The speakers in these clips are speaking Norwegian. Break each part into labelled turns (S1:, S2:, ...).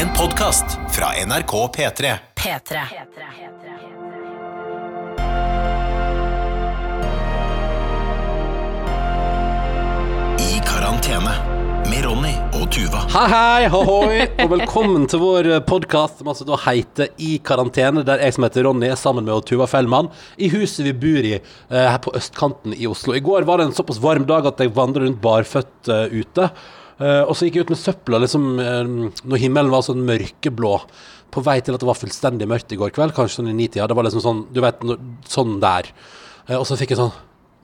S1: En podkast fra NRK P3.
S2: P3.
S1: I karantene med Ronny og Tuva.
S3: Hei, hei, hohoi, og velkommen til vår podkast som altså da heter I karantene, der jeg som heter Ronny er sammen med Tuva Fellmann i huset vi bor i eh, her på østkanten i Oslo. I går var det en såpass varm dag at jeg vandret rundt barføtt eh, ute. Eh, og så gikk jeg ut med søpla liksom, uh, når himmelen var sånn mørkeblå. På vei til at det var fullstendig mørkt i går kveld, kanskje sånn i nitida. Det var liksom sånn, du vet, no, sånn der. Uh, og så fikk jeg sånn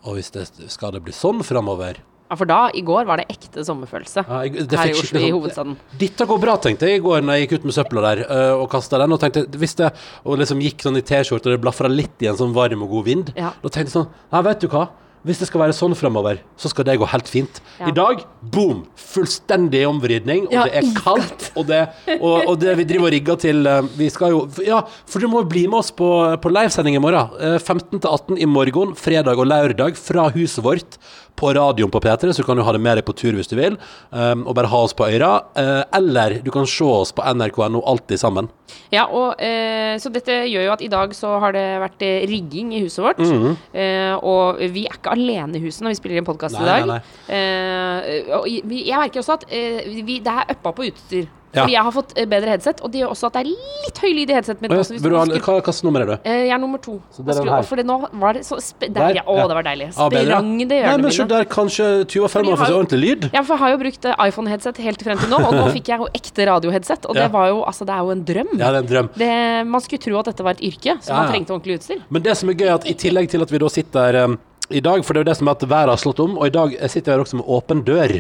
S3: Å, hvis det skal det bli sånn framover?
S4: Ja, for da, i går, var det ekte sommerfølelse.
S3: Ja, jeg, det
S4: Her i Oslo, i
S3: sånn-
S4: hovedstaden.
S3: Dette går bra, tenkte jeg i går når jeg gikk ut med søpla der og kasta den. Og tenkte, hvis det, og liksom gikk sånn i T-skjorte og det blafra litt i en sånn varm og god vind,
S4: Ja.
S3: da tenkte jeg sånn Nei, vet du hva? Hvis det skal være sånn framover, så skal det gå helt fint.
S4: Ja.
S3: I dag, boom! Fullstendig omvridning, og
S4: Ja,
S3: det er kaldt. Og det, og, og det vi driver og rigger til øh, Vi skal jo Ja, for du må bli med oss på, på livesending i morgen. Øh, 15 til 18 i morgen, fredag og lørdag, fra huset vårt på radioen på P3, så kan du ha det med deg på tur hvis du vil, um, og bare ha oss på øra. Uh, eller du kan se oss på nrk.no, alltid sammen.
S4: Ja, og uh, Så dette gjør jo at i dag så har det vært eh, rigging i huset vårt.
S3: Mm
S4: -hmm. uh, og vi er ikke alene i huset når vi spiller inn podkast i dag.
S3: nei,
S4: Eh, og jeg merker også at eh, vi, det er uppa på utstyr.
S3: Ja.
S4: Fordi jeg har fått eh, bedre headset, og det gjør også at det er litt høy lyd i headsetet mitt.
S3: Og
S4: også,
S3: jeg,
S4: hvis
S3: vil du ha,
S4: man skulle-
S3: hva, hvilket nummer er du?
S4: Eh, jeg er nummer to.
S3: Så det.
S4: For nå var det så der,
S3: Der,
S4: ja, Å, det var deilig. Sprang det
S3: Nei, men se
S4: hjørnet
S3: der, kanskje Tuva
S4: jeg
S3: får seg ordentlig lyd?
S4: Ja, for jeg har jo brukt eh, iPhone-headset helt frem til nå, og nå fikk jeg jo ekte radioheadset. Og det var jo, altså, det er jo en drøm.
S3: Ja, det er en drøm.
S4: Det, man skulle tro at dette var et yrke, så man trengte ordentlig utstyr.
S3: Men det som er gøy, at i tillegg til at vi da sitter um, i dag, for det er jo det som er at været har slått om, og i dag sitter vi her også med åpen dør.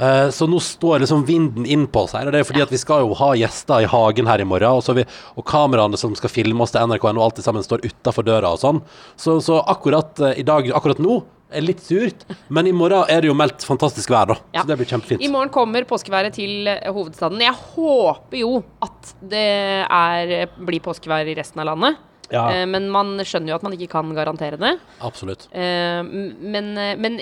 S3: Eh, så nå står liksom vinden innpå oss her, og det er fordi at vi skal jo ha gjester i hagen her i morgen, og, så vi, og kameraene som skal filme oss til NRK og alt sammen står utafor døra og sånn. Så, så akkurat eh, i dag, akkurat nå, er litt surt, men i morgen er det jo meldt fantastisk vær, da.
S4: Ja.
S3: Så det blir kjempefint.
S4: I morgen kommer påskeværet til eh, hovedstaden. Jeg håper jo at det er, blir påskevær i resten av landet.
S3: Ja.
S4: Men man skjønner jo at man ikke kan garantere det.
S3: Absolutt.
S4: Men, men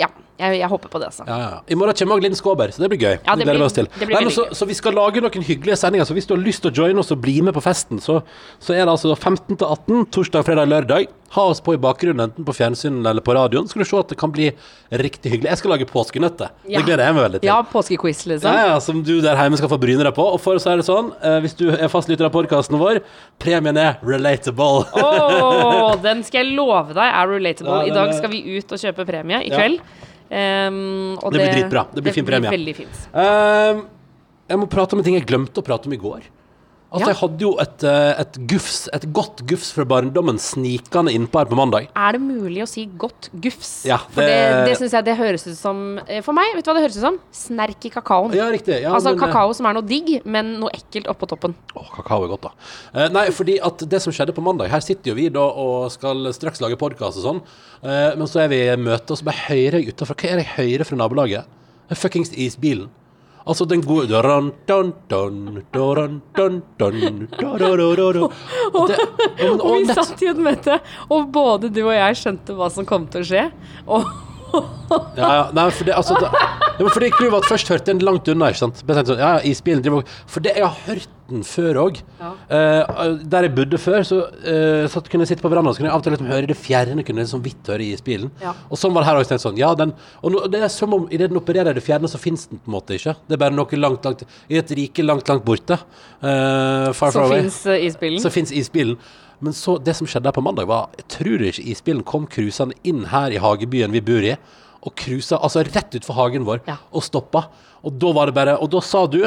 S4: ja, jeg, jeg håper på det, altså.
S3: Ja, ja. I morgen kommer også Linn Skåber, så det blir gøy.
S4: Ja, det
S3: gleder vi oss til. Nei, men så, så vi skal lage noen hyggelige sendinger. Så hvis du har lyst til å joine oss og bli med på festen, så, så er det altså 15 til 18, torsdag, fredag, lørdag. Ha oss på i bakgrunnen, enten på fjernsynet eller på radioen. Skal du se at det kan bli riktig hyggelig. Jeg skal lage påskenøtter.
S4: Ja.
S3: Det gleder jeg meg veldig til.
S4: Ja, påskequiz, liksom.
S3: Ja, ja, som du der hjemme skal få bryne deg på. Og for oss er det sånn, eh, hvis du er fastlytter av podkasten vår, premien er relatable.
S4: Åh, den skal jeg love deg er relatable. I dag skal vi ut og kjøpe premie i
S3: Ja.
S4: Um, og
S3: Det blir dritbra. Det blir fin premie.
S4: veldig fint.
S3: Ehm, jeg må prate om en ting jeg glemte å prate om i går. At
S4: Ja.
S3: jeg hadde jo et, eh, et gufs, et godt gufs fra barndommen snikende innpå her på mandag.
S4: Er det mulig å si godt gufs?
S3: Ja,
S4: For det,
S3: det-
S4: det syns jeg det høres ut som eh, For meg, vet du hva det høres ut som? Snerk i kakaoen.
S3: Ja, riktig. Ja,
S4: altså
S3: men, eh,
S4: kakao som er noe digg, men noe ekkelt oppå toppen.
S3: Å, kakao er godt, da. Eh, nei, fordi at det som skjedde på mandag Her sitter jo vi da og skal straks lage podkast og sånn, eh, men så er vi i møte, og så bare hører jeg utafor Hva er det jeg hører fra nabolaget? Det fuckings isbilen. Altså den gode og
S4: vi satt i et møte, og både du og jeg skjønte hva som kom til å skje. Og
S3: ja, ja. Nei, for det, altså, det, det var fordi Clou var først hørte den langt unna. ikke sant? Men jeg tenkte sånn, ja, ja, isbilen driver og- For det, jeg har hørt den før òg. der jeg bodde før, så, eh, så kunne jeg sitte på verandaen så kunne jeg av og til liksom høre i det fjerne. kunne jeg liksom vidt høre isbilen.
S4: Ja.
S3: Og sånn var det her også. Sånn, ja, den, og nå, det er som om idet den opererer i det fjerne, så fins den på en måte ikke. Det er bare noe langt, langt I et rike langt, langt borte. eh, far,
S4: så
S3: far away
S4: fins isbilen.
S3: så fins isbilen. Men så, det som skjedde her på mandag, var Jeg tror ikke isbilen kom cruisende inn her i hagebyen vi bor i, og cruisa altså rett utfor hagen vår
S4: Ja.
S3: og stoppa. Og da var det bare Og da sa du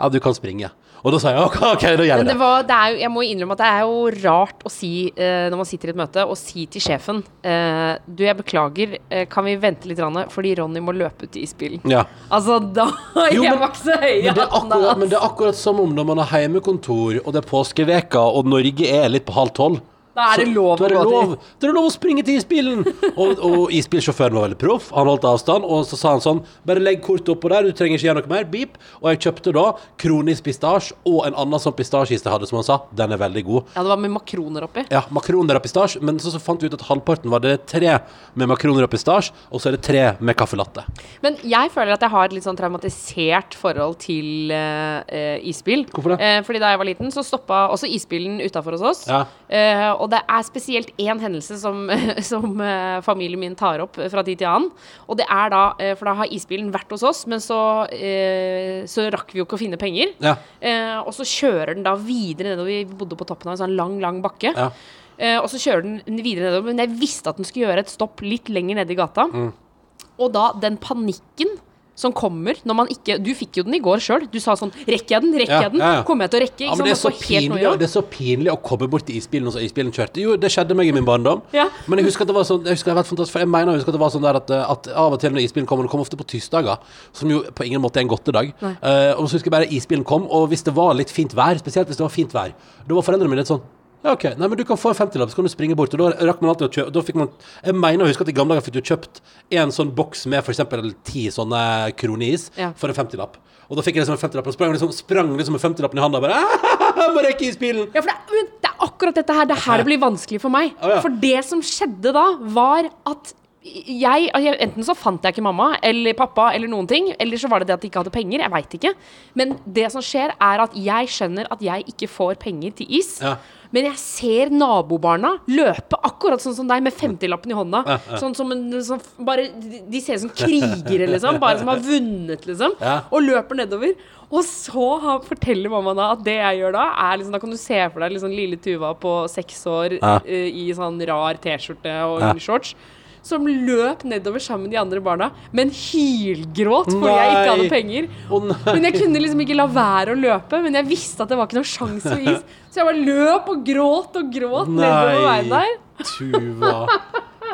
S3: ja, du kan springe. Og da sa jeg OK, ok, da gjør jeg
S4: det var, det er jo, jeg må innrømme at det er jo rart å si eh, når man sitter i et møte, å si til sjefen eh, Du, jeg beklager, eh, kan vi vente litt, rann, fordi Ronny må løpe ut i isbilen.
S3: Ja.
S4: Altså, da
S3: Jo,
S4: Jeg
S3: men-
S4: var ikke så høy
S3: Men det, akkurat, men det er akkurat som om når man har heimekontor, og det er påskeveka, og Norge er litt på halv tolv.
S4: Da er det lov å gå til-
S3: lov, Da er det lov å springe til isbilen! og, og isbilsjåføren var veldig proff. Han holdt avstand, og så sa han sånn Bare legg kortet oppå der, du trenger ikke gjøre noe mer. Beep. Og jeg kjøpte da kronis pistasje og en annen sånn pistasjeis jeg hadde, som han sa. Den er veldig god.
S4: Ja, det var med makroner oppi.
S3: Ja, makroner og pistasje, men så, så fant vi ut at halvparten var det tre med makroner og pistasje, og så er det tre med caffè latte.
S4: Men jeg føler at jeg har et litt sånn traumatisert forhold til eh, isbil.
S3: Hvorfor det?
S4: Uh, fordi da jeg var liten, så stoppa også isbilen utafor hos oss.
S3: Ja.
S4: Uh, og det er spesielt én hendelse som, som eh, familien min tar opp fra tid til annen. Og det er da eh, For da har isbilen vært hos oss, men så, eh, så rakk vi jo ikke å finne penger.
S3: Ja.
S4: Eh, og så kjører den da videre nedover. Vi bodde på toppen av en sånn lang, lang bakke.
S3: Ja.
S4: Eh, og så kjører den videre nedover. Men jeg visste at den skulle gjøre et stopp litt lenger nede i gata.
S3: Mm.
S4: Og da den panikken som kommer når man ikke Du fikk jo den i går sjøl. Du sa sånn Rekker jeg den? Rekker
S3: Ja,
S4: jeg den? Kommer jeg til å rekke?
S3: Ja, men det er, så pinlig, det er så pinlig å komme bort til isbilen, og så isbilen kjørte. Jo, det skjedde meg i min barndom.
S4: Ja.
S3: Men jeg husker at det var sånn Jeg husker det har vært fantastisk For jeg mener jeg husker at det var sånn der at, at av og til når isbilen kommer Den kommer ofte på tirsdager, som jo på ingen måte er en godtedag. Uh, og så husker jeg bare isbilen kom, og hvis det var litt fint vær, spesielt hvis det var fint vær, da var foreldrene mine litt sånn ja, ok. Nei, men du kan få en 50-lapp, så kan du springe bort. Og da rakk man alltid å kjøpe Da fikk man Jeg mener å huske at i gamle dager fikk du kjøpt en sånn boks med f.eks. ti sånne kroneis
S4: Ja.
S3: for en 50-lapp. Og da fikk jeg liksom en 50-lapp, og sprang liksom, sprang liksom med 50-lappen i handa og bare «Ah, Må rekke isbilen!
S4: Ja, for det men det er akkurat dette her. Det er her det blir vanskelig for meg.
S3: Å, ja.
S4: For det som skjedde da, var at jeg, jeg Enten så fant jeg ikke mamma eller pappa eller noen ting, eller så var det det at de ikke hadde penger. Jeg veit ikke. Men det som skjer, er at jeg skjønner at jeg ikke får penger til is.
S3: Ja.
S4: Men jeg ser nabobarna løpe akkurat sånn som deg, med 50-lappen i hånda. Sånn som en sånn, bare, De ser ut som krigere, liksom. Bare som har vunnet, liksom.
S3: Ja.
S4: Og løper nedover. Og så har, forteller mamma da at det jeg gjør da, er liksom Da kan du se for deg liksom lille Tuva på seks år
S3: Ja.
S4: uh, i sånn rar T-skjorte og shorts. Som løp nedover sammen med de andre barna, men hylgråt fordi jeg ikke hadde penger.
S3: Oh.
S4: Men jeg kunne liksom ikke la være å løpe, men jeg visste at det var ikke noen sjanse for is. Så jeg bare løp og gråt og gråt nedover veien der.
S3: Tuva.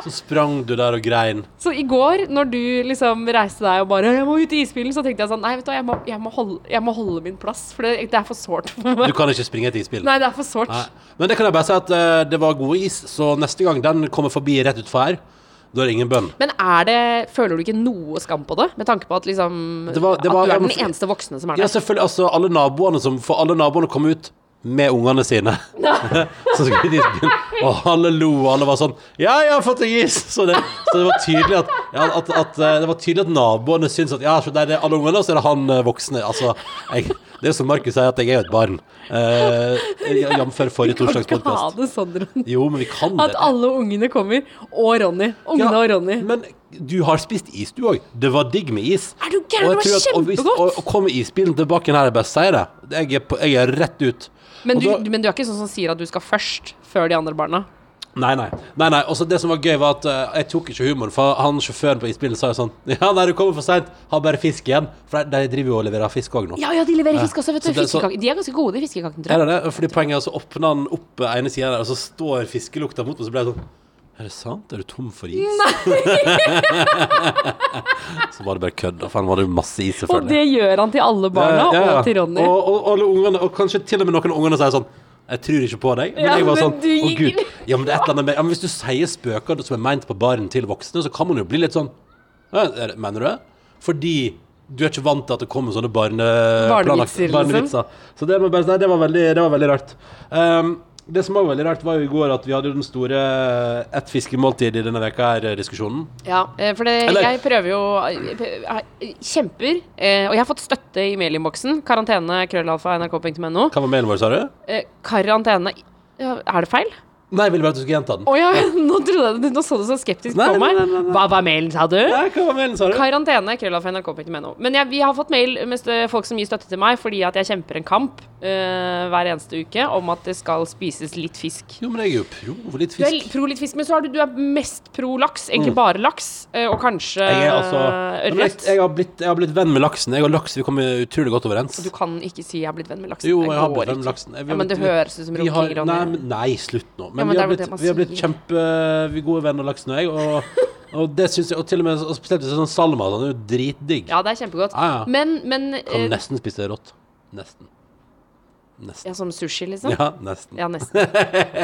S3: Så sprang du der og grein.
S4: Så i går, når du liksom reiste deg og bare 'Jeg må ut i isbilen', så tenkte jeg sånn Nei, vet du hva, jeg må, jeg må, holde, jeg må holde min plass, for det, det er for sårt for meg.
S3: Du kan ikke springe etter isbilen.
S4: Nei, det er for sårt.
S3: Men det kan jeg bare si at uh, det var god is, så neste gang den kommer forbi rett utfor her, da har ingen bønn.
S4: Men er det, føler du ikke noe skam på det? Med tanke på at liksom
S3: Det var- det var-
S4: At du er den eneste voksne som er der?
S3: Ja, selvfølgelig. Altså, alle naboene som For alle naboene kom ut med ungene sine. så skulle de spille. Og alle lo, og alle var sånn Ja, jeg har fått deg is! Så det, så det var tydelig at, ja, at, at eh, Det var tydelig at naboene syntes at Ja, så der er alle ungene, og så er det han eh, voksne. Altså, jeg, det er som Markus sier, at jeg er jo et barn. Eh, Jf. forrige torsdags podkast.
S4: det sånn.
S3: Jo, men vi kan det.
S4: At alle ungene kommer. Og Ronny. Ungene
S3: Ja,
S4: og Ronny.
S3: Men du har spist is, du òg. Det var digg med is.
S4: Er du gæren? Det var kjempegodt.
S3: Å, og kommer isbilen tilbake her, jeg bare sier det. Jeg er, på, jeg er rett ut.
S4: Men du,
S3: da-
S4: men du er ikke sånn som sier at du skal først, før de andre barna?
S3: Nei, nei. nei, nei. Også det som var gøy, var at eh, jeg tok ikke humoren. For han sjåføren på isbilen sa jo sånn Ja, nei, du kommer for seint. Har bare fisk igjen. For de de driver jo og leverer fisk òg nå.
S4: Ja, ja, de leverer fisk også, vet du.
S3: Så det- så-.
S4: De er ganske gode, de fiskekakene, tror
S3: Er
S4: jeg.
S3: det det? Fordi poenget er så åpner han opp ene sida der, og så står fiskelukta mot meg, så ble jeg sånn Er det sant? Er du tom for is? så var det bare kødd. For han var det jo masse is,
S4: Og
S3: selvfølgelig.
S4: det gjør han til alle barna,
S3: Ja, ja, ja.
S4: og til Ronny.
S3: Og, og alle ungene, og kanskje til og med noen av ungene sier sånn jeg tror ikke på deg. Men
S4: Ja,
S3: jeg var sånn Å,
S4: oh,
S3: gud. Ja, men det er et eller annet med ja, men Hvis du sier spøker som er meint på baren til voksne, så kan man jo bli litt sånn er Mener du det? Fordi du er ikke vant til at det kommer sånne barne,
S4: Barnevitser,
S3: Liksom. Så det, må bare, nei, det, var veldig, det var veldig rart. Um, det som var veldig rart, var jo i går at vi hadde den store ett fiskemåltid i denne veka her, diskusjonen.
S4: Ja, eh, for det, jeg prøver jo jeg Kjemper. eh, Og jeg har fått støtte i mailinnboksen. Karantene, krøllalfa, nrk.no.
S3: Hva var mailen vår, sa du?
S4: Eh, Karantene ja, Er det feil?
S3: Nei, jeg ville bare at du skulle gjenta den.
S4: Å ja, nå, trodde jeg, nå så du så skeptisk
S3: Nei,
S4: på
S3: nei,
S4: meg.
S3: nei, nei, nei.
S4: Hva var mailen, sa du?
S3: Nei, hva var mailen, sa du?
S4: Karantene, krøllalfa, nrk.no. Men jeg, vi har fått mail med stø- folk som gir støtte til meg fordi at jeg kjemper en kamp eh, hver eneste uke om at det skal spises litt fisk.
S3: Jo, men jeg er jo pro litt
S4: Du er
S3: fisk.
S4: pro litt fisk, men så er du, du er mest pro laks. Egentlig bare laks. eh, Og kanskje
S3: Mm. Jeg er altså jeg,
S4: ørret.
S3: jeg, har blitt, jeg har blitt venn med laksen. Jeg og laks vi kommer utrolig godt overens.
S4: Du kan ikke si 'jeg har blitt venn med laksen'.
S3: Jo,
S4: Det
S3: jeg har
S4: går
S3: blitt venn
S4: ikke.
S3: med laksen. Jeg- vi
S4: Ja,
S3: har
S4: men det
S3: blitt-
S4: høres ut som
S3: vi har,
S4: runking,
S3: nei, men, nei, slutt nå. Men
S4: men
S3: vi, har blitt, vi har blitt
S4: sier.
S3: kjempe Vi er gode venner, laksen og jeg. Og, og det syns jeg Og til og med og spesielt sånn salma. Den er jo dritdigg.
S4: Ja, det er kjempegodt.
S3: Ah, ja.
S4: Men, men
S3: Kan
S4: eh,
S3: nesten spise det rått. Nesten. Nesten.
S4: Ja, Som sushi, liksom?
S3: Ja, nesten.
S4: Ja, nesten.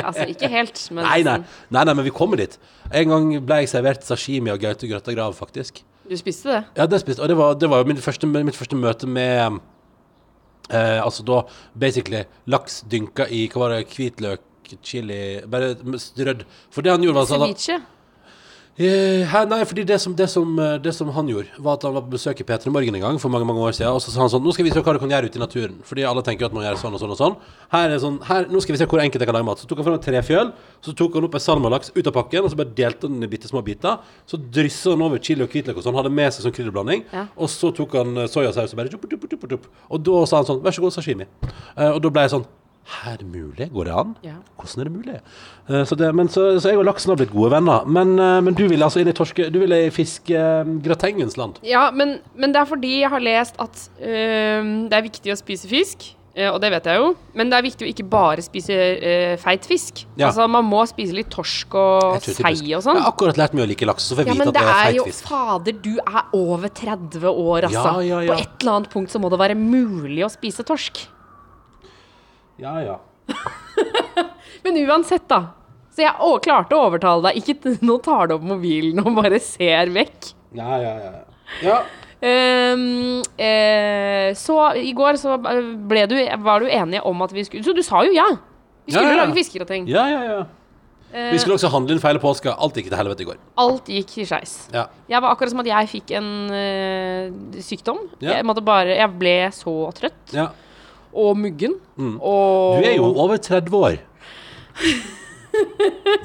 S4: Altså, ikke helt, men
S3: Nei, nei, nei, nei, men vi kommer dit. En gang ble jeg servert sashimi av Gaute Grøtta Grav, faktisk.
S4: Du spiste det?
S3: Ja, det spiste Og det var, det var jo mitt første, mitt første møte med eh, Altså da basically laks dynka i Hva var det? Hvitløk, chili Bare strødd. For det han gjorde, var sånn
S4: Ceviche?
S3: Eh, her, nei, fordi det som, det, som, eh, det som han gjorde, var at han var på besøk i P3 Morgen en gang for mange mange år siden. Og så sa han sånn Nå skal vi se hva du kan gjøre ute i naturen. Fordi alle tenker jo at man gjør sånn og sånn og sånn. Her er sånn her, Nå skal vi se hvor enkelt jeg kan lage mat. Så tok han fram tre trefjøl. Så tok han opp en salmalaks ut av pakken, og så bare delte han den i bitte små biter. Så dryssa han over chili og hvitløk og sånn. Hadde med seg sånn krydderblanding.
S4: Ja.
S3: Og så tok han eh, soyasaus og bare jup, jup, jup. Og da sa han sånn Vær så god, sashimi. Eh, og da ble jeg sånn Her er det mulig? Går det an?
S4: Ja.
S3: Hvordan er det mulig? Uh, så, det, men, så, så jeg og laksen har blitt gode venner. Men, uh, men du ville altså inn i torske... Du ville i fiskegratengens land.
S4: Ja, men, men det er fordi jeg har lest at det er viktig å spise fisk. eh, og det vet jeg jo. Men det er viktig å ikke bare spise feit fisk.
S3: Ja.
S4: Altså Man må spise litt torsk og sei og sånn.
S3: Jeg har akkurat lært meg å like laks, så får jeg
S4: Ja,
S3: vite
S4: men
S3: at
S4: det
S3: det er
S4: er
S3: feit
S4: jo. Fader, du er over 30 år, altså.
S3: Ja.
S4: På et eller annet punkt så må det være mulig å spise torsk.
S3: Ja, ja.
S4: Men uansett, da. Så jeg å, klarte å overtale deg. Ikke nå tar du opp mobilen og bare ser vekk.
S3: Ja, ja, ja. ja.
S4: Um, eh, så i går så ble du, var du enige om at vi skulle Så du sa jo ja! Vi skulle
S3: ja, ja.
S4: lage fiskegrateng.
S3: ja, ja, ja.
S4: Eh,
S3: Vi skulle også handle inn feil påske. Alt gikk til helvete i går.
S4: alt gikk i skeis.
S3: Ja.
S4: Jeg var akkurat som at jeg fikk en eh, sykdom.
S3: Ja.
S4: Jeg måtte bare Jeg ble så trøtt
S3: ja.
S4: Og muggen.
S3: Mm.
S4: Og
S3: Du er jo over 30 år.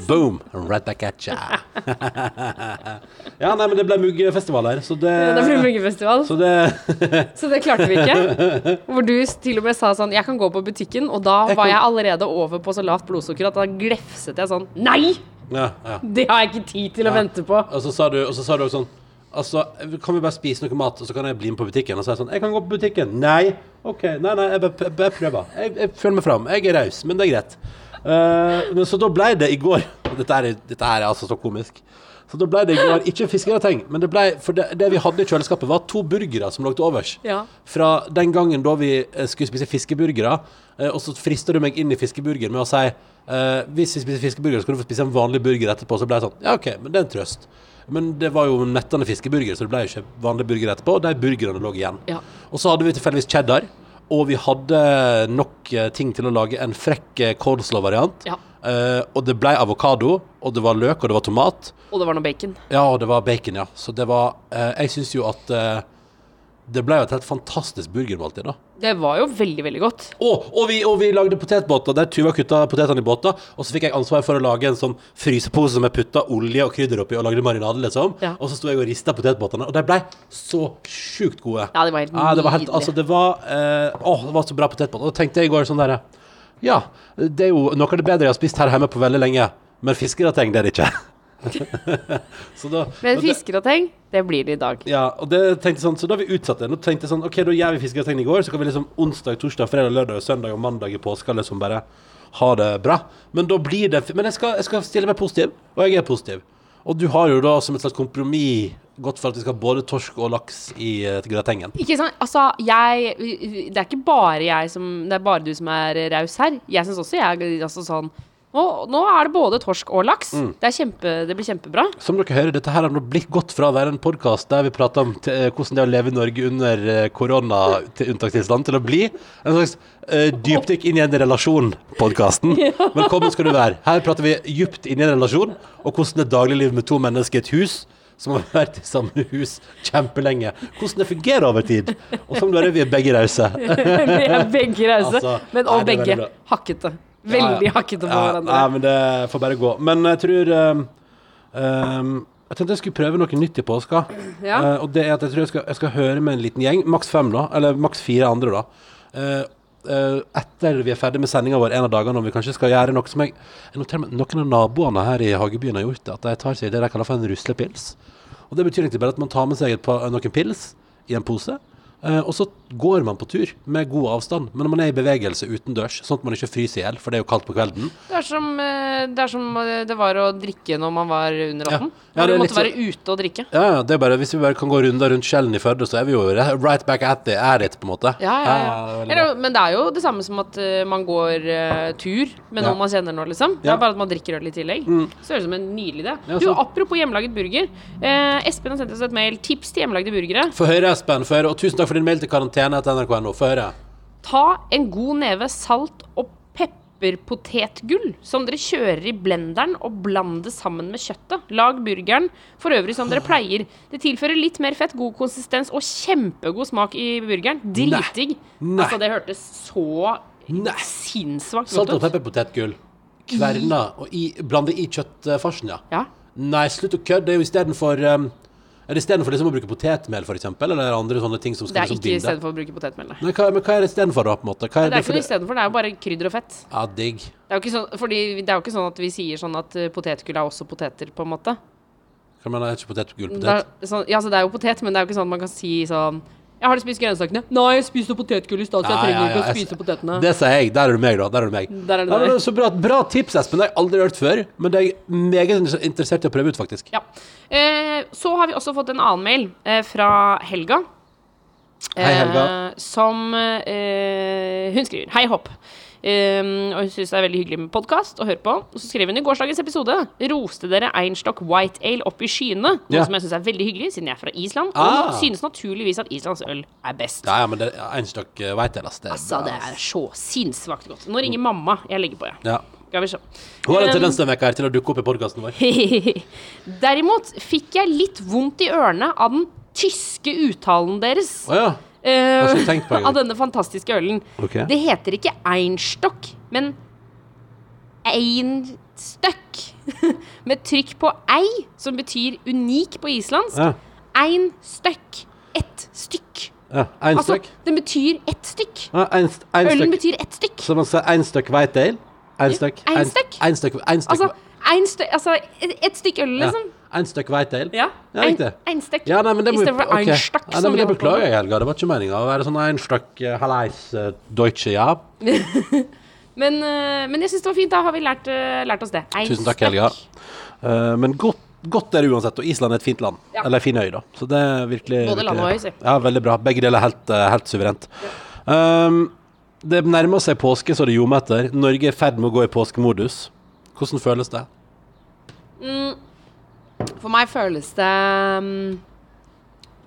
S3: Boom! Right back at ya. ja, nei, men det ble muggefestival her, så det
S4: det ble muggefestival,
S3: Så det
S4: så det klarte vi ikke. Hvor du til og med sa sånn Jeg kan gå på butikken, og da
S3: Jeg
S4: var
S3: kan-
S4: jeg allerede over på så lavt blodsukker at da glefset jeg sånn Nei!
S3: Ja, ja.
S4: Det har jeg ikke tid til å vente på.
S3: Og så sa du, og så sa du også sånn Altså, kan vi bare spise noe mat, og så kan jeg bli med på butikken? Og så er jeg sånn Jeg kan gå på butikken. Nei. OK. Nei, nei, jeg bare, bare prøver. Jeg, jeg føler meg fram. Jeg er raus, men det er greit. Uh, men så da ble det i går dette er, dette er altså så komisk. Så da ble det i går ikke fiskegrateng, men det ble For det, det vi hadde i kjøleskapet, var to burgere som lå til overs.
S4: Ja.
S3: Fra den gangen da vi eh, skulle spise fiskeburgere, uh, og så frista du meg inn i fiskeburger med å si uh, hvis vi spiser fiskeburger, så skal du få spise en vanlig burger etterpå. Så ble jeg sånn Ja, OK, men det er en trøst. Men det var jo mettende fiskeburger, så det ble jo ikke vanlig burger etterpå. Og de burgerne lå igjen.
S4: Ja.
S3: Og så hadde vi tilfeldigvis cheddar. Og vi hadde nok eh, ting til å lage en frekk eh, coleslaw-variant.
S4: Ja.
S3: Uh, og det ble avokado, og det var løk, og det var tomat.
S4: Og det var noe bacon.
S3: Ja, og det var bacon, ja. Så det var uh, Jeg syns jo at eh, det ble jo et helt fantastisk burgermåltid, da.
S4: Det var jo veldig, veldig godt.
S3: Og, og, vi, og vi lagde potetbåter der Tuva kutta potetene i båter. Og så fikk jeg ansvar for å lage en sånn frysepose som jeg putta olje og krydder oppi og lagde marinade, liksom.
S4: Ja.
S3: Og så sto jeg og rista potetbåtene, og de ble så sjukt gode.
S4: Ja, det var helt
S3: Ja, det var helt,
S4: nydelig.
S3: altså, det var eh, Å, det var så bra potetbåter. Og da tenkte jeg i går sånn derre Ja, det er jo noe av det bedre jeg har spist her hjemme på veldig lenge, men fiskerateng det er det ikke. så da,
S4: Men
S3: og det-
S4: blir det i dag.
S3: ja, og det tenkte sånn, så da har vi utsatt det. Nå tenkte jeg sånn, ok, da gjør vi fiskegratengen i går, så kan vi liksom onsdag, torsdag, fredag, lørdag, søndag og mandag i påska liksom bare ha det bra. Men da blir det Men jeg skal, jeg skal stille meg positiv, og jeg er positiv. Og du har jo da som et slags kompromiss gått for at vi skal ha både torsk og laks i uh, gratengen.
S4: Ikke sant? Altså, jeg Det er ikke bare jeg som Det er bare du som er raus her. Jeg syns også jeg altså sånn nå, nå er det både torsk og laks.
S3: Mm.
S4: Det, er kjempe, det blir kjempebra.
S3: Som dere hører, dette her har nå blitt gått fra å være en podkast der vi prater om te- eh, hvordan det er å leve i Norge under eh, korona til til å bli en slags uh, dypdykk inn i en relasjon-podkasten. Velkommen skal du være. Her prater vi dypt inn i en relasjon, og hvordan det er dagligliv med to mennesker i et hus som har vært i samme hus kjempelenge. Hvordan det fungerer over tid. Og som du hører, vi er begge rause.
S4: Vi er begge rause,
S3: Altså,
S4: men
S3: også
S4: og begge hakkete. Veldig hakkete på
S3: Ja,
S4: hverandre.
S3: Nei, men det får bare gå. Men jeg tror um, um, Jeg tenkte jeg skulle prøve noe nytt i påska.
S4: Ja.
S3: Uh, og det er at jeg tror jeg skal, jeg skal høre med en liten gjeng, maks fem, da. Eller maks fire andre, da. Uh, uh, etter vi er ferdig med sendinga vår en av dagene, om vi kanskje skal gjøre noe som jeg, jeg noterer meg, Noen av naboene her i Hagebyen har gjort det, at de tar seg det de kaller for en ruslepils. Og det betyr egentlig bare at man tar med seg et par, noen pils i en pose. Eh, og så går man på tur med god avstand, men man er i bevegelse utendørs, sånn at man ikke fryser i hjel, for det er jo kaldt på kvelden.
S4: Det er, som, eh, det er som eh, det var å drikke når man var under
S3: Ja.
S4: 18.
S3: Ja, ja
S4: du måtte være ute og drikke.
S3: Ja, ja, det er bare, Hvis vi bare kan gå runder rundt Skjellen i Førde, så er vi jo right back at the at it, på en måte.
S4: Ja, ja, ja. Eller, men det er jo det samme som at man går uh, tur med noen man kjenner nå, liksom. Det er bare at man drikker øl i tillegg. Så høres det ut som en nydelig idé. Du, apropos hjemmelaget burger. Eh, Espen har sendt oss et mail. Tips til hjemmelagde burgere.
S3: For høyre, Espen. For høyre. Og tusen takk for din mail til karantene etter nrk.no. Få høre.
S4: Ta en god neve salt og pepperpotetgull som dere kjører i blenderen og bland det sammen med kjøttet. Lag burgeren for øvrig som dere pleier. Det tilfører litt mer fett, god konsistens og kjempegod smak i burgeren. Dritdigg. Altså, det hørtes så
S3: Nei.
S4: ut.
S3: Salt og pepperpotetgull. Kverna og i, blande i kjøttfarsen, ja.
S4: Ja.
S3: Nei, slutt å kødde. Det er jo istedenfor um, Er det istedenfor liksom å bruke potetmel, eksempel? Eller er det andre sånne ting som
S4: Det er
S3: liksom
S4: ikke
S3: binde?
S4: istedenfor å bruke potetmel. nei.
S3: Hva, men hva er det istedenfor, da? på en måte? Hva
S4: Det er ikke noe istedenfor, det er jo bare krydder og fett.
S3: Ja, digg.
S4: Det er jo ikke sånn, fordi det er jo ikke sånn at vi sier sånn at eh, potetgull er også poteter, på en måte.
S3: Hva mener jeg? Ikke potetgull?
S4: Det
S3: Potet?
S4: er, sånn, ja, så det er jo potet, men det er jo ikke sånn at man kan si sånn Jeg har spist grønnsakene? Nei, jeg spiste potetgull i stad, så jeg
S3: Ja,
S4: trenger
S3: ja,
S4: ikke
S3: ja,
S4: å spise potetene.
S3: Det sier jeg. Der er du meg, da. Der er du meg.
S4: Der er det
S3: Ja,
S4: deg.
S3: så bra, bra tips, Espen. Det har jeg aldri hørt før. Men det er jeg meget interessert i å prøve ut, faktisk.
S4: Ja. Eh, så har vi også fått en annen mail eh, fra Helga.
S3: Hei, Helga.
S4: Eh, som eh, Hun skriver Hei, Hopp. Um, og hun syns det er veldig hyggelig med podkast å høre på. Og så skrev hun i gårsdagens episode roste dere Einstock White Ale opp i skyene. Noe
S3: Ja.
S4: som jeg syns er veldig hyggelig, siden jeg er fra Island.
S3: Ah.
S4: Og synes naturligvis at Islands øl er best.
S3: Ja, ja, men det Einstock en Ale, altså. jeg,
S4: Altså, det er så sinnssvakt godt. Nå ringer mamma. Jeg legger på, ja.
S3: Ja.
S4: Skal vi se.
S3: Hun har en tendens denne veka her til å dukke opp i podkasten vår.
S4: Derimot fikk jeg litt vondt i ørene av den tyske uttalen deres.
S3: Oh, ja.
S4: Eh, av denne fantastiske ølen.
S3: Okay.
S4: Det heter ikke Einstock, men Einstøkk. Med trykk på ei, som betyr unik på islandsk.
S3: Ja.
S4: Einstøkk. Ett stykk.
S3: ja. En
S4: Altså, den betyr ett stykk.
S3: Ja, ein, ein
S4: Ølen
S3: stykk.
S4: betyr ett stykk.
S3: Så man sier einstøkk white ale. Einstøkk.
S4: Einstøkk. Einstøkk.
S3: Einstøkk. stykk.
S4: Altså, stø altså et, et stykk øl,
S3: ja.
S4: liksom.
S3: En stykk white ale.
S4: Ja.
S3: Ja, riktig.
S4: ein stykk.
S3: Ja, nei, men det må vi
S4: Istedenfor
S3: ok.
S4: Einstock,
S3: Ja, nei, men det beklager jeg, Helga. Det var ikke meninga å være sånn en stykk uh, halleis uh, deutsche, ja.
S4: Men, uh, men jeg syns det var fint. Da har vi lært, eh, lært oss det. Ein
S3: Tusen takk. Helga. Men godt, godt er det uansett, og Island er et fint land.
S4: Ja.
S3: Eller fin øy, da. Så det er virkelig
S4: Både land og øy, si.
S3: Ja, veldig bra. Begge deler er helt, helt suverent. Um, det nærmer seg påske, så det ljomer etter. Norge er i ferd med å gå i påskemodus. Hvordan føles det?
S4: For meg føles det mm,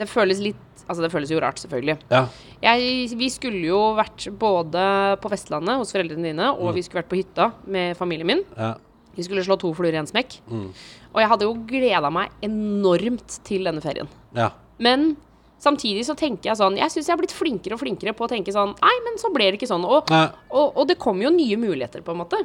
S4: Det føles litt Altså, det føles jo rart, selvfølgelig.
S3: Ja.
S4: Jeg, vi skulle jo vært både på Vestlandet hos foreldrene dine,
S3: Mm.
S4: og vi skulle vært på hytta med familien min.
S3: ja.
S4: Vi skulle slå to fluer i en smekk.
S3: Mm.
S4: Og jeg hadde jo gleda meg enormt til denne ferien.
S3: ja.
S4: Men samtidig så tenker jeg sånn Jeg syns jeg har blitt flinkere og flinkere på å tenke sånn Nei, men så ble det ikke sånn. Og, og, og det kommer jo nye muligheter, på en måte.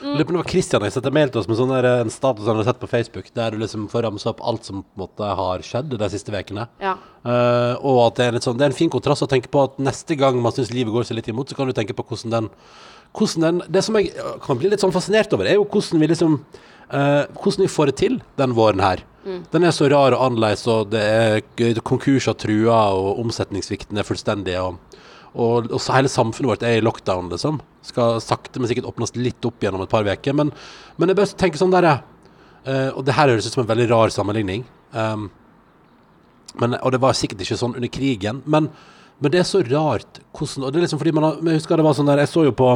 S3: Lurer på om det var Christian jeg sendte mail til oss med sånn der, en status han hadde sett på Facebook, der du liksom får ramse opp alt som på en måte har skjedd de siste ukene.
S4: Ja.
S3: Uh, og at det er, litt sånn, det er en fin kontrast å tenke på at neste gang man syns livet går seg litt imot, så kan du tenke på hvordan den, hvordan den Det som jeg øh, kan bli litt sånn fascinert over, er jo hvordan vi liksom Uh, Hvordan vi får det til den våren her. Den er så rar og annerledes, og det er konkurser truer, og omsetningssvikten er fullstendig. og og, og hele samfunnet vårt er i lockdown, liksom. Skal sakte, men sikkert åpnes litt opp gjennom et par uker. Men, men jeg bare tenker sånn der uh, Og det her høres ut som en veldig rar sammenligning. Um, men, og det var sikkert ikke sånn under krigen. Men, men det er så rart hvordan Og det er liksom fordi man har Jeg husker det var sånn der Jeg så jo på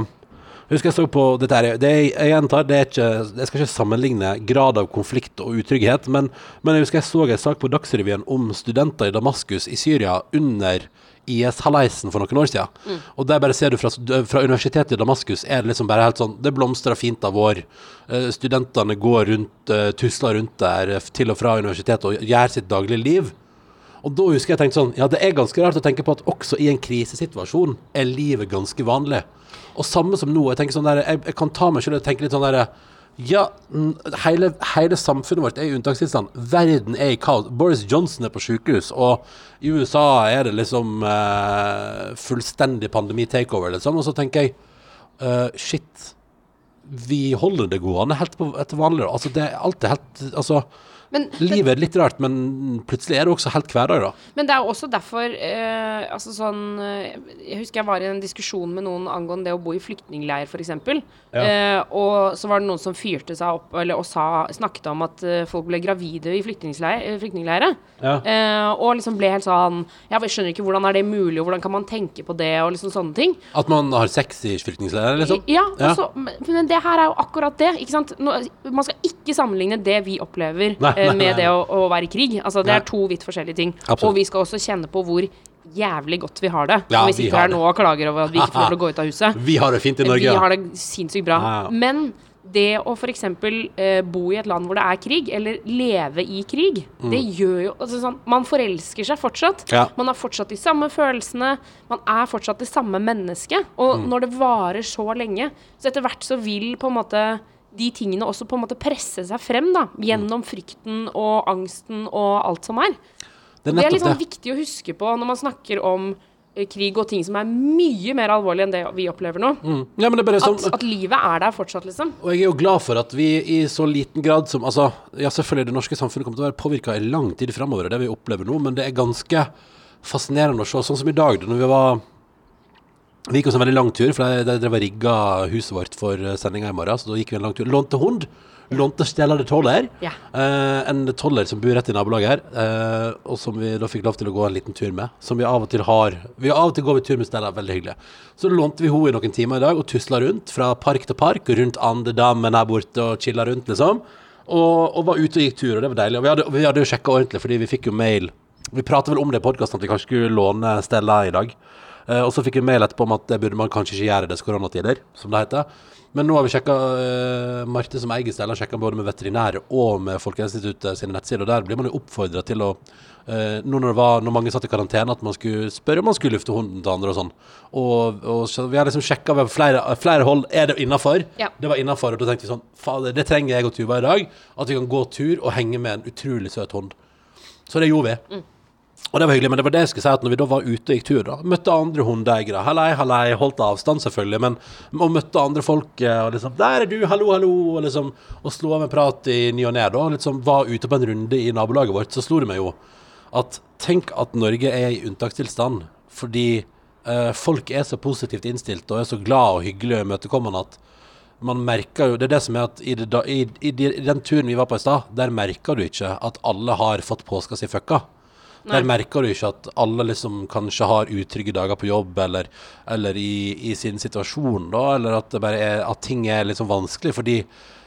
S3: jeg husker jeg så på dette her, det er, jeg gjentar, det er ikke, jeg skal ikke sammenligne grad av konflikt og utrygghet, men, men jeg husker jeg så en sak på Dagsrevyen om studenter i Damaskus i Syria under IS-haleisen for noen år siden. Og der bare ser du fra, fra universitetet i Damaskus er det liksom bare helt sånn, det blomstrer fint av vår. Eh, Studentene går rundt, eh, tusler rundt der eh, til og fra universitetet og gjør sitt daglige liv. Og da husker jeg tenkte sånn, ja det er ganske rart å tenke på at også i en krisesituasjon er livet ganske vanlig. Og samme som nå, jeg tenker sånn der, jeg, jeg kan ta meg selv og tenke litt sånn der, ja, hele, hele samfunnet vårt er i unntakstilstand. Verden er i kaos. Boris Johnson er på sykehus, og i USA er det liksom uh, fullstendig pandemi-takeover, liksom. Og så tenker jeg, uh, shit, vi holder det gående helt på, etter vanlig. Altså, det er helt, altså,
S4: Men,
S3: Livet er litt rart, men plutselig er det også helt hverdag, da.
S4: Men det er også derfor eh, Altså sånn eh, Jeg husker jeg var i en diskusjon med noen angående det å bo i flyktningleir, f.eks.
S3: Ja.
S4: Eh, og så var det noen som fyrte seg opp eller, og sa, snakket om at eh, folk ble gravide i eh, flyktningleirer.
S3: Ja.
S4: Eh, og liksom ble helt sånn jeg skjønner ikke hvordan er det mulig, og hvordan kan man tenke på det, og liksom sånne ting.
S3: At man har sex i flyktningleirer, liksom.
S4: Ja,
S3: Ja.
S4: altså, men men det her er jo akkurat det. Nå, man skal ikke sammenligne det vi opplever
S3: nei,
S4: med det å, å være i krig. Altså, det er to vidt forskjellige ting.
S3: Absolutt.
S4: Og vi skal også kjenne på hvor jævlig godt vi har det.
S3: Ja,
S4: når vi sitter her
S3: det.
S4: nå og klager over at vi ikke får lov til å gå ut av huset.
S3: Vi har det fint i Norge.
S4: Vi har det sinnssykt bra.
S3: Ja, ja.
S4: Men det å f.eks. Eh, bo i et land hvor det er krig, eller leve i krig, det gjør jo altså, sånn, Man forelsker seg fortsatt.
S3: Mm. Ja.
S4: Man har fortsatt de samme følelsene. Man er fortsatt det samme mennesket. Og
S3: Mm.
S4: når det varer så lenge, så etter hvert så vil på en måte de tingene også på en måte presse seg frem da, gjennom frykten og angsten og alt som er.
S3: Det er
S4: Det er litt sånn viktig å huske på når man snakker om eh, krig og ting som er mye mer alvorlig enn det vi opplever nå.
S3: Mm. Ja, men det bare sånn
S4: At, at livet er der fortsatt, liksom.
S3: Og jeg er jo glad for at vi i så liten grad som Altså, ja, selvfølgelig, det norske samfunnet kommer til å være påvirka i lang tid framover, det vi opplever nå, men det er ganske fascinerende å se. Sånn som i dag, da vi var Vi gikk også en veldig lang tur, for de drev og rigga huset vårt for sendinga i morgen, så da gikk vi en lang tur. Lånte hund. Lånte Stella de Toller.
S4: Ja.
S3: Eh, en toller som bor rett i nabolaget her, eh, og som vi da fikk lov til å gå en liten tur med. Som vi av og til har. Vi av og til går vi tur med Stella, veldig hyggelig. Så lånte vi henne i noen timer i dag og tusla rundt fra park til park, rundt andedammen her borte og chilla rundt, liksom. Og, og var ute og gikk tur, og det var deilig. Og vi hadde, vi hadde jo sjekka ordentlig, fordi vi fikk jo mail. Vi pratet vel om det i podkasten, at vi kanskje skulle låne Stella i dag. Eh, og så fikk vi mail etterpå om at det burde man kanskje ikke gjøre i disse koronatider, som det heter. Men nå har vi sjekka uh, Marte som eier Stella, sjekka både med veterinære og med Folkehelseinstituttet sine nettsider, og der blir man jo oppfordra til å eh, Nå når, det var, når mange satt i karantene, at man skulle spørre om man skulle lufte hunden til andre og sånn. Og, og så vi har liksom sjekka ved flere, flere hold er det innafor.
S4: Ja.
S3: Det var innafor, og da tenkte vi sånn Fader, det trenger jeg og Tuva i dag. At vi kan gå tur og henge med en utrolig søt hund. Så det gjorde vi. Og det var hyggelig, men det var det jeg skulle si, at når vi da var ute og gikk tur, da, møtte andre hundeeiere. Hallei, hallei, holdt avstand selvfølgelig, men og møtte andre folk eh, og liksom 'Der er du, hallo, hallo', og liksom Og slo av en prat i ny og ne, da. Liksom var ute på en runde i nabolaget vårt, så slo det meg jo at tenk at Norge er i unntakstilstand fordi eh, folk er så positivt innstilt og er så glad og hyggelig og imøtekommende at man merker jo Det er det som er at i, det, i, i, i den turen vi var på i stad, der merker du ikke at alle har fått påska si fucka. Der merker du ikke at alle liksom kanskje har utrygge dager på jobb, eller, eller i, i sin situasjon, da, eller at, er, at ting er liksom vanskelig. Fordi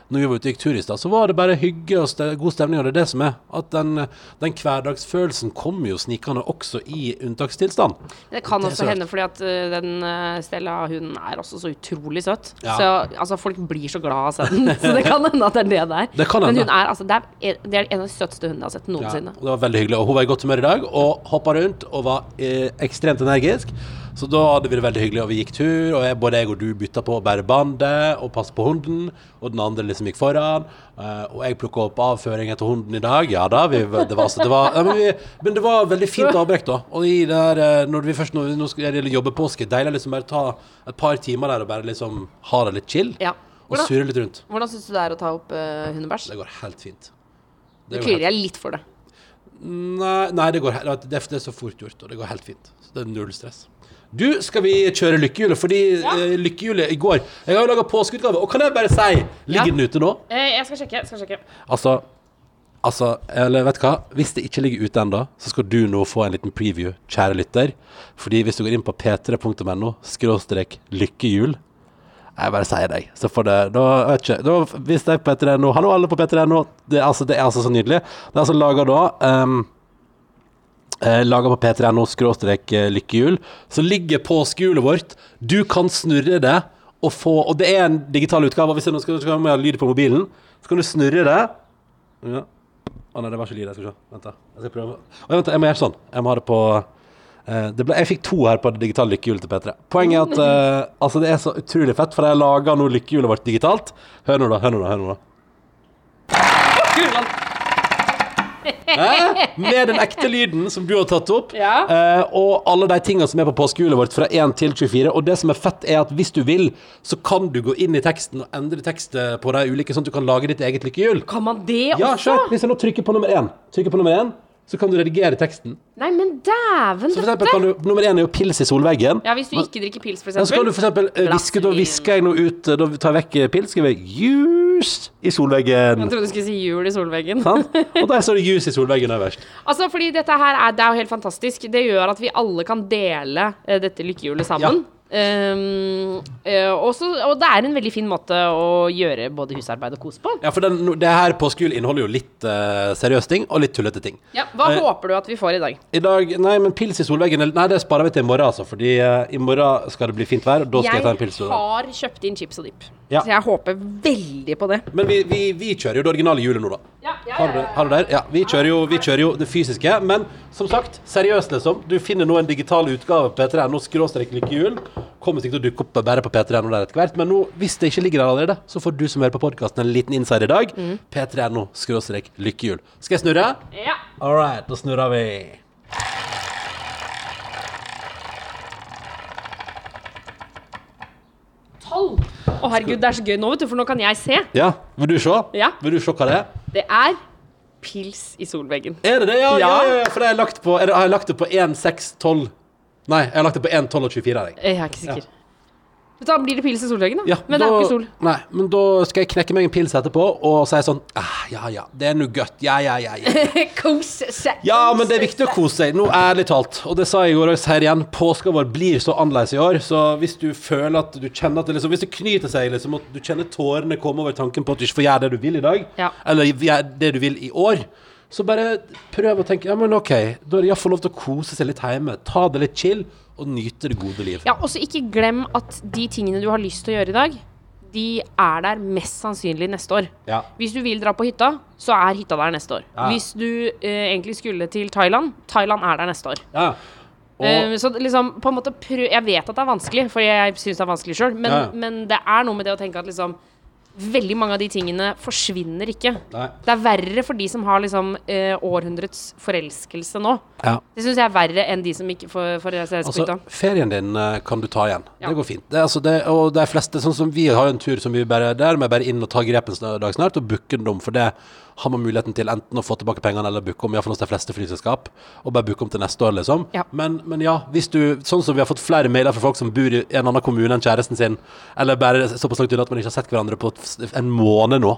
S3: når vi var ute og gikk tur i stad, så var det bare hygge og ste god stemning. Og det er det som er. At den, den hverdagsfølelsen kommer jo snikende også i unntakstilstand.
S4: Det kan
S3: Det
S4: også hende fordi at uh, den uh, Stella-hunden er også så utrolig søt.
S3: Ja.
S4: Så altså, folk blir så glad av den. så det kan hende at det er det det er. Men hun er, altså, det, er, det er en av de søteste hundene jeg har sett noensinne.
S3: Ja, det var veldig hyggelig. Og hun var i godt humør i dag og hoppa rundt og var eh, ekstremt energisk. Så da hadde vi det veldig hyggelig, og vi gikk tur. Og jeg, både jeg og du bytta på å bære bandet og passe på hunden. Og den andre liksom gikk foran. Eh, og jeg plukka opp avføring etter hunden i dag. Ja da, vi, det, var, så det var, men, vi, men det var veldig fint avbrekk, da. Og i det her, eh, når vi først når vi nå skal jobbe påske, deilig liksom bare ta et par timer der og bare liksom ha det litt chill.
S4: Ja.
S3: Og surre litt rundt.
S4: hvordan syns du det er å ta opp uh, hundebæsj?
S3: Det går helt fint.
S4: Det
S3: går klirrer
S4: jeg litt for det.
S3: Nei, nei det, går, det, er- så fort gjort, og det går helt fint. Så det er null stress. Du, skal vi kjøre lykkehjulet? Fordi
S4: Ja.
S3: eh, lykkehjulet i går Jeg har jo laga påskeutgave, og kan jeg bare si Ligger
S4: Ja.
S3: den ute nå?
S4: Eh, jeg skal sjekke. skal sjekke.
S3: Altså Altså, eller vet du hva? Hvis det ikke ligger ute ennå, så skal du nå få en liten preview, kjære lytter. Fordi hvis du går inn på p3.no skråstrek lykkehjul Jeg bare sier deg, så får det Da vet ikke da, Hvis det er på p3.no Hallo, alle på p3.no. Det, altså, det er altså så nydelig. Det er altså laga da um, eh, Laga på p3.no skråstrek eh, lykkehjul. Så ligger på skjulet vårt. Du kan snurre det og få Og det er en digital utgave. Hvis jeg skal, skal ha lyd på mobilen, så kan du snurre det. Ja. Å nei, det var ikke lyd. Jeg skal se. Vent, da. Jeg skal prøve. Å, vent, jeg må gjøre sånn. Jeg må ha det på ble, Jeg fikk to her på det digitale lykkehjulet til P3. Poenget er at uh, altså det er så utrolig fett, for jeg laga nå lykkehjulet vårt digitalt. Hør nå, da. Hør nå, da. Hør nå, da. Eh? Med den ekte lyden som du har tatt opp.
S4: Ja.
S3: Eh, og alle de tingene som er på påskehjulet vårt fra 1 til 24. Og det som er fett, er at hvis du vil, så kan du gå inn i teksten og endre tekstet på de ulike, sånn at du kan lage ditt eget lykkehjul.
S4: Kan man det
S3: Ja,
S4: også?
S3: se. Hvis jeg nå trykker på nummer én, trykker på nummer én, så kan du redigere teksten.
S4: Nei, men dæven
S3: Så for eksempel kan du, nummer én er jo pils i solveggen.
S4: Ja, hvis du ikke drikker pils, for
S3: Ja, så kan du for eksempel eh, hviske, da hvisker jeg noe ut, eh, da tar jeg vekk eh, pils, skriver jeg 'juice' i solveggen.
S4: Jeg trodde du skulle si jul i solveggen.
S3: Sånn? Og der står det 'juice' i solveggen øverst.
S4: Altså, fordi dette her er, det er jo helt fantastisk. Det gjør at vi alle kan dele dette lykkehjulet sammen. Ehm, eh, og, så, og det er en veldig fin måte å gjøre både husarbeid og kos på.
S3: Ja, for den, det her påskejul inneholder jo litt uh, seriøse ting og litt tullete ting.
S4: Ja, hva
S3: uh,
S4: håper du at vi får i dag?
S3: I dag Nei, men pils i solveggen Nei, det sparer vi til i morgen, altså. Fordi uh, i morgen skal det bli fint vær, og da skal jeg, ta en pils.
S4: Jeg har kjøpt inn chips og dip,
S3: Ja.
S4: så jeg håper veldig på det.
S3: Men vi, vi, vi kjører jo det originale hjulet nå, da. Har du har du der? Ja, vi kjører, jo, vi kjører jo det fysiske. Men som sagt, seriøst, liksom. Du finner nå en digital utgave på p3.no skråstrek lykkehjul. Kommer sikkert til å dukke opp bare på p3.no der etter hvert. Men nå, hvis det ikke ligger der allerede, så får du som hører på podkasten, en liten insider i dag. P3.no skråstrek lykkehjul. Skal jeg snurre?
S4: Ja.
S3: All right, da snurrer vi.
S4: Tolv. Å, herregud, det er så gøy nå, vet du, for nå kan jeg se.
S3: Ja, vil du se?
S4: Ja.
S3: Vil du se hva det er?
S4: Det er pils i solveggen.
S3: Er det det? Ja, ja,
S4: Ja.
S3: ja, for det har jeg lagt på, er det, har jeg lagt det på 1, 6, 12 Nei, jeg har lagt det på 1, 12 og 24. Jeg.
S4: Jeg er ikke sikker. Da blir det pils i solveggen, da.
S3: Ja,
S4: Men det er ikke sol.
S3: Nei, men da skal jeg knekke meg en pils etterpå og si sånn ah, Ja, ja, det er godt. Ja, ja, ja. Ja,
S4: Kose seg.
S3: ja men det er viktig å kose seg. Nå, ærlig talt. Og det sa jeg i går og jeg sier igjen. Påska vår blir så annerledes i år. Så hvis du føler at du kjenner at det liksom Hvis det knyter seg, liksom, at du kjenner tårene komme over tanken på at du ikke får gjøre det du vil i dag,
S4: Ja.
S3: eller det du vil i år, så bare prøv å tenke Ja, men OK, da er det iallfall lov til å kose seg litt hjemme. Ta det litt chill, og nyte det gode liv.
S4: Ja, og så ikke glem at de tingene du har lyst til å gjøre i dag, de er der mest sannsynlig neste år.
S3: Ja.
S4: Hvis du vil dra på hytta, så er hytta der neste år.
S3: Ja.
S4: Hvis du eh, egentlig skulle til Thailand, Thailand er der neste år.
S3: ja. Og,
S4: Eh, så liksom, på en måte prøv Jeg vet at det er vanskelig, for jeg syns det er vanskelig sjøl, men, men det er noe med det å tenke at liksom Veldig mange av de tingene forsvinner ikke.
S3: Nei.
S4: Det er verre for de som har liksom eh, århundrets forelskelse nå.
S3: Ja.
S4: Det syns jeg er verre enn de som ikke får får
S3: Altså, ferien din eh, kan du ta igjen.
S4: Ja.
S3: Det går fint. Det, altså, det, og de fleste, sånn som vi har en tur som vi bare Der med bare inn og ta grepen dag snart og booke den om, for det har man muligheten til enten å få tilbake pengene eller booke om, iallfall hos de fleste flyselskap, og bare booke om til neste år, liksom.
S4: Ja.
S3: Men, men ja, hvis du Sånn som vi har fått flere mailer fra folk som bor i en annen kommune enn kjæresten sin, eller bare såpass langt unna at man ikke har sett hverandre på en måned nå,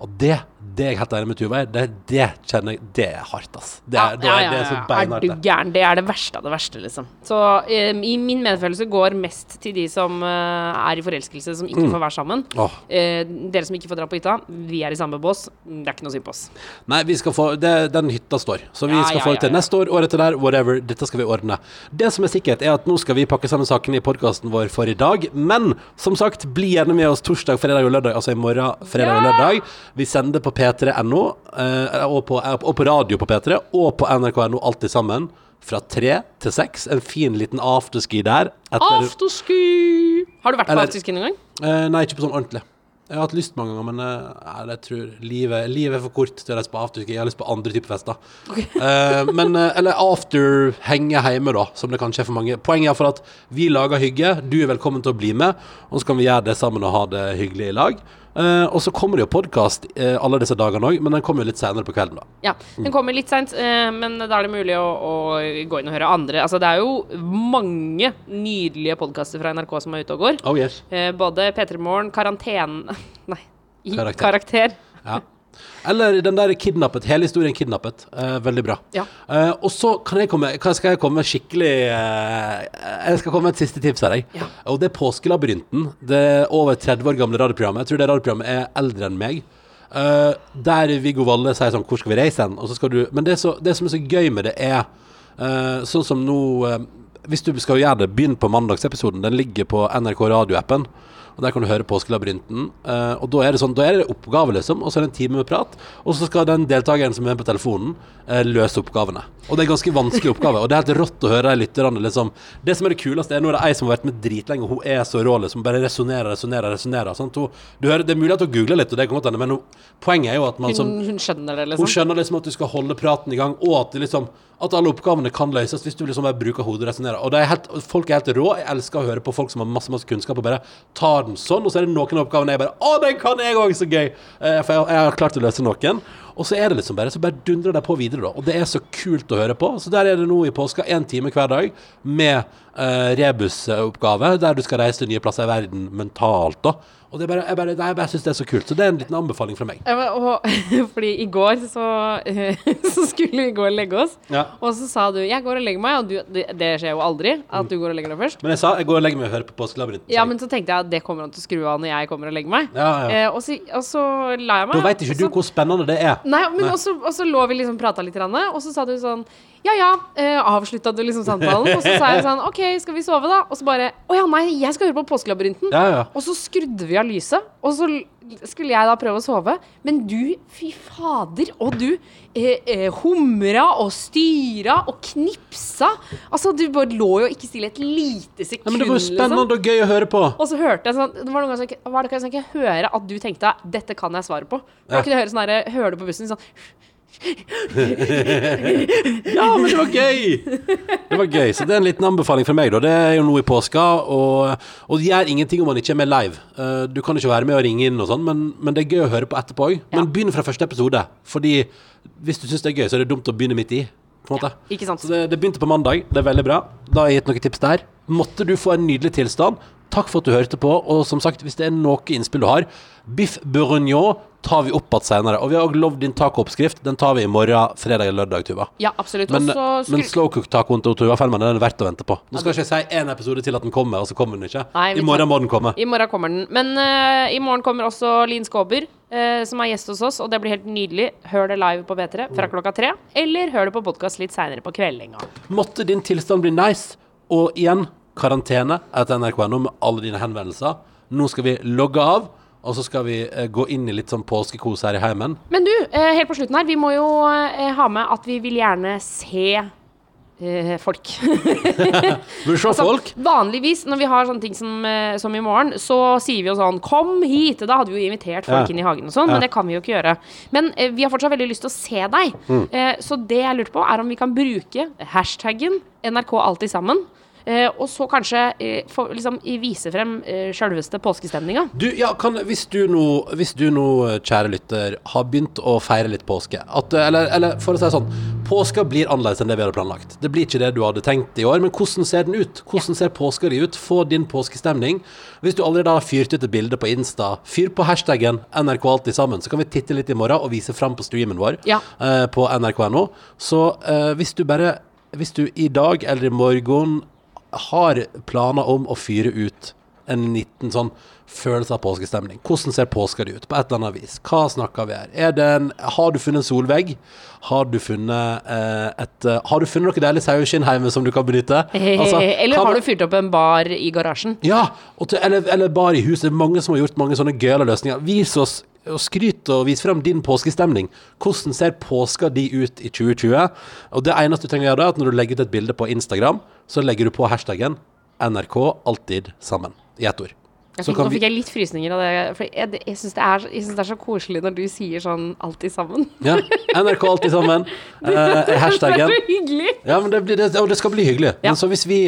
S3: og det det er jeg helt enig med Tuva. Det, det kjenner jeg Det er hardt, ass. Det er, ja, ja, ja, det så
S4: Er du gæren? Det er det verste av det verste, liksom. Så eh, i min medfølelse går mest til de som eh, er i forelskelse, som
S3: Mm.
S4: ikke får være sammen.
S3: Oh.
S4: Eh, dere som ikke får dra på hytta, vi er i samme bås. Det er ikke noe synd på oss.
S3: Nei, vi skal få det, Den hytta står. Så vi skal få det til neste år, året etter der, whatever. Dette skal vi ordne. Det som er sikkert, er at nå skal vi pakke sammen sakene i podkasten vår for i dag. Men som sagt, bli gjerne med oss torsdag, fredag og lørdag. Altså i morgen, fredag og lørdag. Vi sender på p3.no, eh, og, på, og på radio på P3, og på nrk.no alltid sammen. Fra tre til seks. En fin liten afterski der. etter-
S4: Afterski! Har du vært på
S3: Eller-
S4: afterski noen gang?
S3: Eh, nei, ikke på sånn ordentlig. Jeg har hatt lyst mange ganger, men eh, jeg tror livet, livet er for kort til å reise på afterski. Jeg har lyst på andre typer fester. Eh, men, eh, eller after henge hjemme, da, som det kanskje er for mange. Poenget er for at vi lager hygge. Du er velkommen til å bli med, og så kan vi gjøre det sammen og ha det hyggelig i lag. Eh, og så kommer det jo podkast alle disse dagene òg, men den kommer jo litt senere på kvelden, da.
S4: Ja, Den kommer litt seint, uh, men da er det mulig å, å gå inn og høre andre. Altså, det er jo mange nydelige podkaster fra NRK som er ute og går.
S3: Oh yes.
S4: Eh, både P3 Morgen, Karantene Nei, i
S3: Karakter.
S4: karakter.
S3: Ja. Eller den der kidnappet. Hele historien kidnappet. Eh, veldig bra.
S4: Ja.
S3: Eh, og så kan jeg komme kan, skal jeg komme skikkelig eh, Jeg skal komme med et siste tips her. Jeg.
S4: Ja.
S3: Og det er Påskelabyrinten. Det er over 30 år gamle radioprogrammet. Jeg tror det radioprogrammet er eldre enn meg. Eh, der Viggo Valle sier sånn Hvor skal vi reise hen? Og så skal du Men det, så, det som er så gøy med det, er eh, sånn som nå eh, Hvis du skal gjøre det, begynn på mandagsepisoden. Den ligger på NRK radioappen. Og der kan du høre Påskelabyrinten. Eh, og da er det sånn, da er det oppgave, liksom, og så er det en time med prat. Og så skal den deltakeren som er på telefonen, eh, løse oppgavene. Og det er ganske vanskelig oppgave, og det er helt rått å høre lytterne liksom Det som er det kuleste, er nå er det ei som har vært med dritlenge, og hun er så rå, liksom, bare resonnerer, resonnerer, resonnerer. Sånn. Det er mulig at hun googler litt, og det kan godt hende, men hun, poenget er jo at man som
S4: Hun, hun skjønner det, liksom?
S3: hun skjønner liksom at du skal holde praten i gang, og at, det liksom, at alle oppgavene kan løses hvis du liksom bare bruker hodet og resonnerer. Og det er helt, folk er helt rå. Jeg elsker å høre på folk som har masse masse kunnskap og bare tar den sånn. Og så er det noen av oppgavene jeg bare Å, den kan jeg òg! Så gøy! Eh, for jeg, jeg har klart å løse noen. Og så er det liksom bare Så bare dundrer de på videre, da. Og det er så kult å høre på. Så der er det nå i påska én time hver dag med eh, rebusoppgave, der du skal reise til nye plasser i verden mentalt, da. Og det er bare, jeg bare, nei, jeg bare syns det er så kult. Så det er en liten anbefaling fra meg.
S4: Ja, men, og, fordi i går så, så skulle vi gå og legge oss,
S3: Ja.
S4: og så sa du 'jeg går og legger meg', og du, det, det skjer jo aldri at du går og legger deg først.
S3: Men jeg sa jeg går og legger meg og hører på Påskelabyrinten.
S4: Ja, men så tenkte jeg at det kommer han til å skru av når jeg kommer og legger meg.
S3: Ja, ja.
S4: Eh, og, så, og så la jeg meg.
S3: Da veit ikke
S4: så,
S3: du hvor spennende det er.
S4: Nei, men også, og så lå vi liksom prata litt, og så sa du sånn Ja ja, eh, avslutta du liksom samtalen? Og så sa jeg sånn OK, skal vi sove, da? Og så bare Å ja, nei, jeg skal høre på Påskelabyrinten.
S3: Ja, ja.
S4: Og så skrudde vi av lyset, og så skulle jeg da prøve å sove. Men du, fy fader, og du eh, eh, humra og styra og knipsa. Altså, du bare lå jo ikke stille et lite sekund,
S3: Ja, men det var jo
S4: liksom.
S3: spennende og gøy å høre på.
S4: Og så hørte jeg sånn Det var noen ganger som jeg ikke- høre at du tenkte Dette kan jeg svare på. Da kunne jeg høre sånn herre Hører du på bussen sånn
S3: Ja, men det var gøy! Det var gøy, Så det er en liten anbefaling fra meg. da Det er jo nå i påska, og, og det gjør ingenting om man ikke er med live. Eh, du kan ikke være med og ringe inn og sånn, men, men det er gøy å høre på etterpå òg. Men begynn fra første episode. Fordi hvis du syns det er gøy, så er det dumt å begynne midt i. Måte.
S4: Ikke sant?
S3: Så det, det begynte på mandag. Det er veldig bra. Da har jeg gitt noen tips der. Måtte du få en nydelig tilstand. Takk for at du hørte på. Og som sagt, hvis det er noe innspill du har, biff bourguignon tar vi opp igjen senere. Og vi har også lovd din tacooppskrift. Den tar vi i morgen, fredag eller lørdag, Tuva.
S4: Ja, absolutt.
S3: Men,
S4: skru... så
S3: men slowcook-tacoen til Tuva Fellmann den er verdt å vente på. Nå skal ikke jeg si én episode til at den kommer, og så kommer den ikke.
S4: Nei,
S3: I morgen
S4: tar-
S3: må den komme.
S4: I morgen kommer den. Men uh, i morgen kommer også Linn Skåber, uh, som er gjest hos oss, og det blir helt nydelig. Hør det live på P3 fra klokka tre, eller hør det på podkast litt seinere på kveldinga.
S3: Måtte din tilstand bli nice. Og igjen, karantene etter NRK.no med alle dine henvendelser. Nå skal vi logge av, og så skal vi eh, gå inn i litt sånn påskekos her i heimen.
S4: Men du, eh, helt på slutten her, vi må jo eh, ha med at vi vil gjerne se folk.
S3: Vil du se
S4: Altså,
S3: folk?
S4: Vanligvis når vi har sånne ting som, som i morgen, så sier vi jo sånn 'Kom hit!' Da hadde vi jo invitert folk
S3: Ja.
S4: inn i hagen og sånn,
S3: Ja.
S4: men det kan vi jo ikke gjøre. Men eh, vi har fortsatt veldig lyst til å se deg.
S3: Mm.
S4: Eh, så det jeg lurte på, er om vi kan bruke hashtaggen NRK alltid sammen. Eh, og så kanskje eh, få, liksom, vise frem eh, sjølveste påskestemninga.
S3: Du, ja, kan, hvis, du nå, hvis du nå, kjære lytter, har begynt å feire litt påske at, eh, eller, eller for å si det sånn Påska blir annerledes enn det vi hadde planlagt. Det blir ikke det du hadde tenkt i år, men hvordan ser den ut? Hvordan ser påska di ut? Få din påskestemning. Hvis du allerede har fyrt ut et bilde på Insta, fyr på hashtaggen NRK alltid sammen, så kan vi titte litt i morgen og vise fram på streamen vår
S4: Ja.
S3: eh, på nrk.no. Så eh, hvis du bare Hvis du i dag eller i morgen har planer om å fyre ut en liten sånn følelse av påskestemning. Hvordan ser påska di ut, på et eller annet vis? Hva snakker vi her? Er en, har du funnet en solvegg? Har du funnet eh, et eh, Har du funnet noe deilig saueskinn hjemme som du kan benytte? Altså,
S4: Eller
S3: kan-
S4: har du fyrt opp en bar i garasjen?
S3: ja, til, eller, eller bar i huset. Mange som har gjort mange sånne gøyale løsninger. Vis oss og skryt og vis frem din påskestemning. Hvordan ser påska di ut i 2020? Og det eneste du trenger å gjøre, er at når du legger ut et bilde på Instagram, så legger du på hashtaggen NRK alltid sammen. I ett ord. Så
S4: fikk,
S3: kan
S4: nå fikk jeg litt frysninger av det. For jeg, jeg syns det, det er så koselig når du sier sånn 'alltid sammen'.
S3: Ja, NRK alltid sammen. Eh, hashtaggen.
S4: Det er så hyggelig!
S3: Ja, men det, blir, det, og det skal bli hyggelig.
S4: Ja.
S3: Men så hvis vi,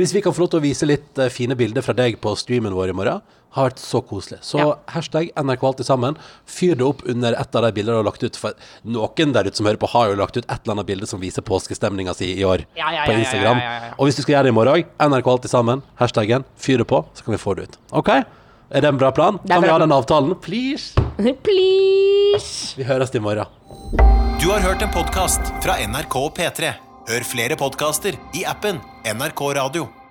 S3: hvis vi kan få lov til å vise litt eh, fine bilder fra deg på streamen vår i morgen, har vært så koselig. Så
S4: Ja.
S3: hashtag NRK alltid sammen. Fyr det opp under et av de bildene du har lagt ut. For noen der ute som hører på, har jo lagt ut et eller annet bilde som viser påskestemninga si i år
S4: Ja, ja,
S3: på
S4: ja, ja,
S3: Instagram.
S4: ja, ja, ja.
S3: Og hvis du skal gjøre det i morgen òg, NRK alltid sammen, hashtaggen, fyr det på, så kan vi få det ut. OK? Er det en bra plan? Kan vi ha den avtalen? Please?
S4: Please!
S3: Vi høres i morgen.
S1: Du har hørt en podkast fra NRK og P3. Hør flere podkaster i appen NRK Radio.